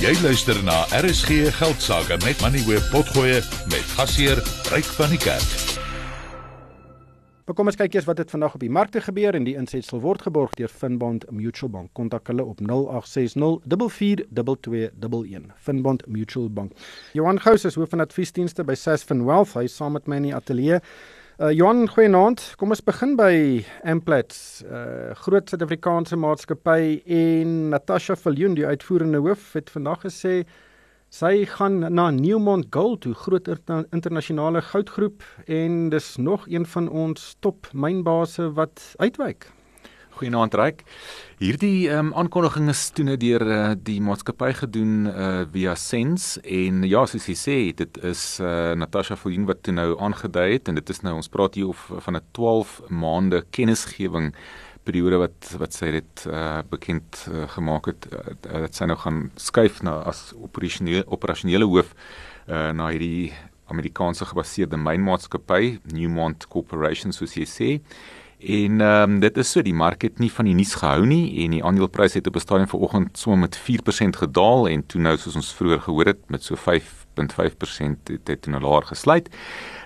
Jy luister na RSG Geldsaake met Money Web Potgoe met gasheer Ryk van die Kerk. Maar kom ons kyk eers wat het vandag op die markte gebeur en die insetsel word geborg deur Finbond Mutual Bank. Kontak hulle op 0860 442211. Finbond Mutual Bank. Johan Gous is hoof van adviesdienste by Sasfin Wealth. Hy is saam met my in die ateljee. Uh Johan, goeienaand. Kom ons begin by Amplats, uh groot Suid-Afrikaanse maatskappy en Natasha Viljoen, die uitvoerende hoof, het vandag gesê sy gaan na Newmont Gold toe, groot internasionale goudgroep en dis nog een van ons top mynbase wat uitwyk. Goeienaand Ryk. Hierdie ehm um, aankondiging is toe net deur uh, die maatskappy gedoen uh, via Sense en ja, soos jy sê, dit is uh, Natasha Fulin wat toe nou aangedui het en dit is nou ons praat hier of van 'n 12 maande kennisgewing periode wat wat sy dit uh, bekend uh, gemaak het uh, dat sy nou gaan skuif na as operasionele operasionele hoof uh, na hierdie Amerikaanse gebaseerde mynmaatskappy Newmont Corporation soos jy sê. En ehm um, dit is so die mark het nie van die nuus gehou nie en die aandeleprys het op 'n stadium vanoggend sommer met 4% gedaal en toe nou soos ons vroeër gehoor het met so 5.5% het dit nou laer gesluit.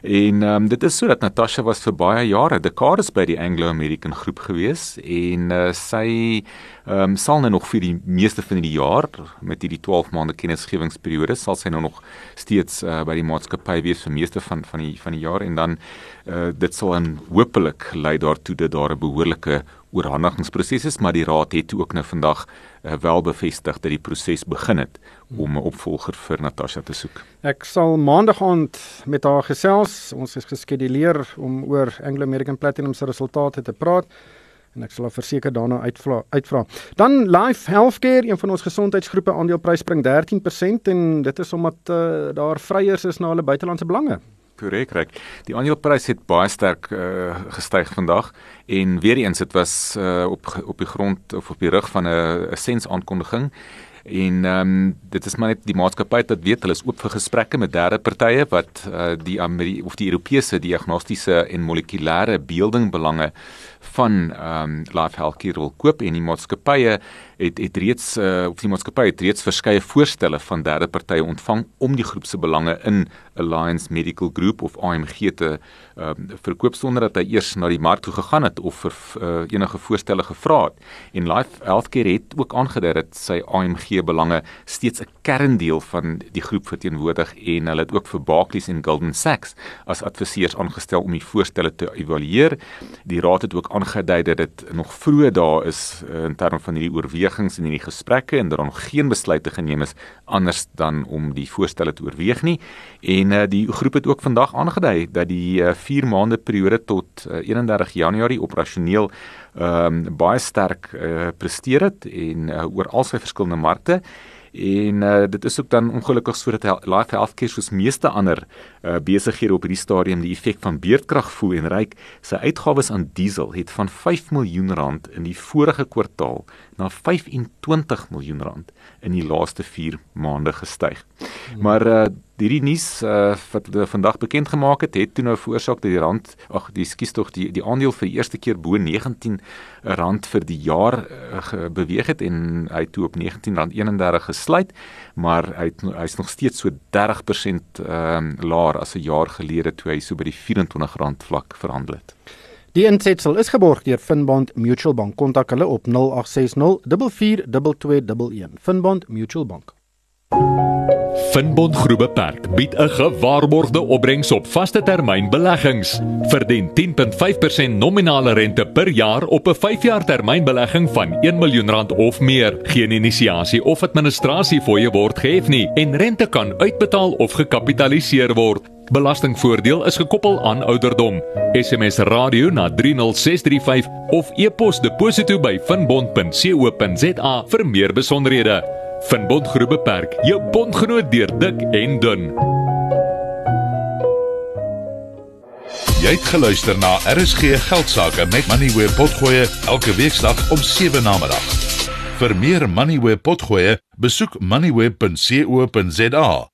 En ehm um, dit is sodat Natasha was vir baie jare dekades by die Anglo American groep gewees en uh, sy ehm um, sal nou nog vir die meeste van die jaar met hierdie 12 maande kennisgewingsperiode sal sy nou nog steeds uh, by die maatskappy wees vir meeste van van die van die jaar en dan uh, dit sal dan hopelik lei daartoe dat daar 'n behoorlike oorhandigingsproses is, maar die raad het ook nou vandag uh, wel bevestig dat die proses begin het om 'n opvolger vir Natasha te soek. Ek sal maandag aand met haar gesels. Ons is geskeduleer om oor Anglo American Platinum se resultate te praat en ek sal verseker daarna uitvra uitvra. Dan Life Healthcare, een van ons gesondheidsgroepe aandeleprys spring 13% en dit is omdat uh, daar vryers is na hulle buitelandse belange. Korrek, reg. Die aandeleprys het baie sterk uh, gestyg vandag en weer eens dit was uh, op op die grond of op die rug van 'n sens aankondiging en ehm um, dit is maar net die maatskappy wat weet hulle is oop vir gesprekke met derde partye wat uh, die Ameri of die Europese diagnostiese en molekulêre beelding belange van ehm um, Life Healthcare wil koop en die maatskappye het het reeds uh, of die maatskappy het reeds verskeie voorstelle van derde partye ontvang om die groep se belange in Alliance Medical Group of AMG te ehm uh, verkoop sonder dat hy eers na die mark toe gegaan het of vir uh, enige voorstelle gevra het. En Life Healthcare het ook aangedui dat sy AMG belange steeds 'n kerndeel van die groep verteenwoordig en hulle het ook vir Barclays en Goldman Sachs as adviseurs aangestel om die voorstelle te evalueer. Die raad het ook aangedui dat dit nog vroeg daar is uh, in terme van hierdie oorwegings en hierdie gesprekke en dat daar nog geen besluite geneem is anders dan om die voorstelle te oorweeg nie. En uh, die groep het ook vandag aangedui dat die 4 uh, maande periode tot uh, 31 Januarie operasioneel ehm um, baie sterk uh, presteer het en uh, oor al sy verskillende markte En uh, dit is ook dan ongelukkig sodat Life Healthcare soos meeste ander uh, besighede op hierdie stadium die effek van beerdkrag voel en ryk. Sy uitgawes aan diesel het van 5 miljoen rand in die vorige kwartaal na 25 miljoen rand in die laaste 4 maande gestyg. Maar uh, hierdie nuus uh, wat hulle vandag bekend gemaak het, het toe nou veroorsaak dat die rand, ag, die skuis tog die die aandeel vir die eerste keer bo 19 rand vir die jaar uh, beweeg het en hy toe op 19 rand 31 gesluit, maar hy hy's nog steeds so 30% ehm um, laer as 'n jaar gelede toe hy so by die 24 rand vlak verhandel het. Die insetsel is geborg deur Finbond Mutual Bank. Kontak hulle op 0860 442211. Finbond Mutual Bank. Finbond Groep Beperk bied 'n gewaarborgde opbrengs op vaste termyn beleggings. Verdien 10.5% nominale rente per jaar op 'n 5-jaar termynbelegging van 1 miljoen rand of meer. Geen inisiasie of administrasie fooie word gehef nie en rente kan uitbetaal of gekapitaliseer word. Belastingvoordeel is gekoppel aan ouderdom. SMS radio na 30635 of e-pos deposito by finbond.co.za vir meer besonderhede. Finbond Groep Beperk, jou bondgenoot deur dik en dun. Jy het geluister na RSG Geldsaake met Money where potgoe elke weeksdag om 7 na middag. Vir meer Money where potgoe, besoek moneyweb.co.za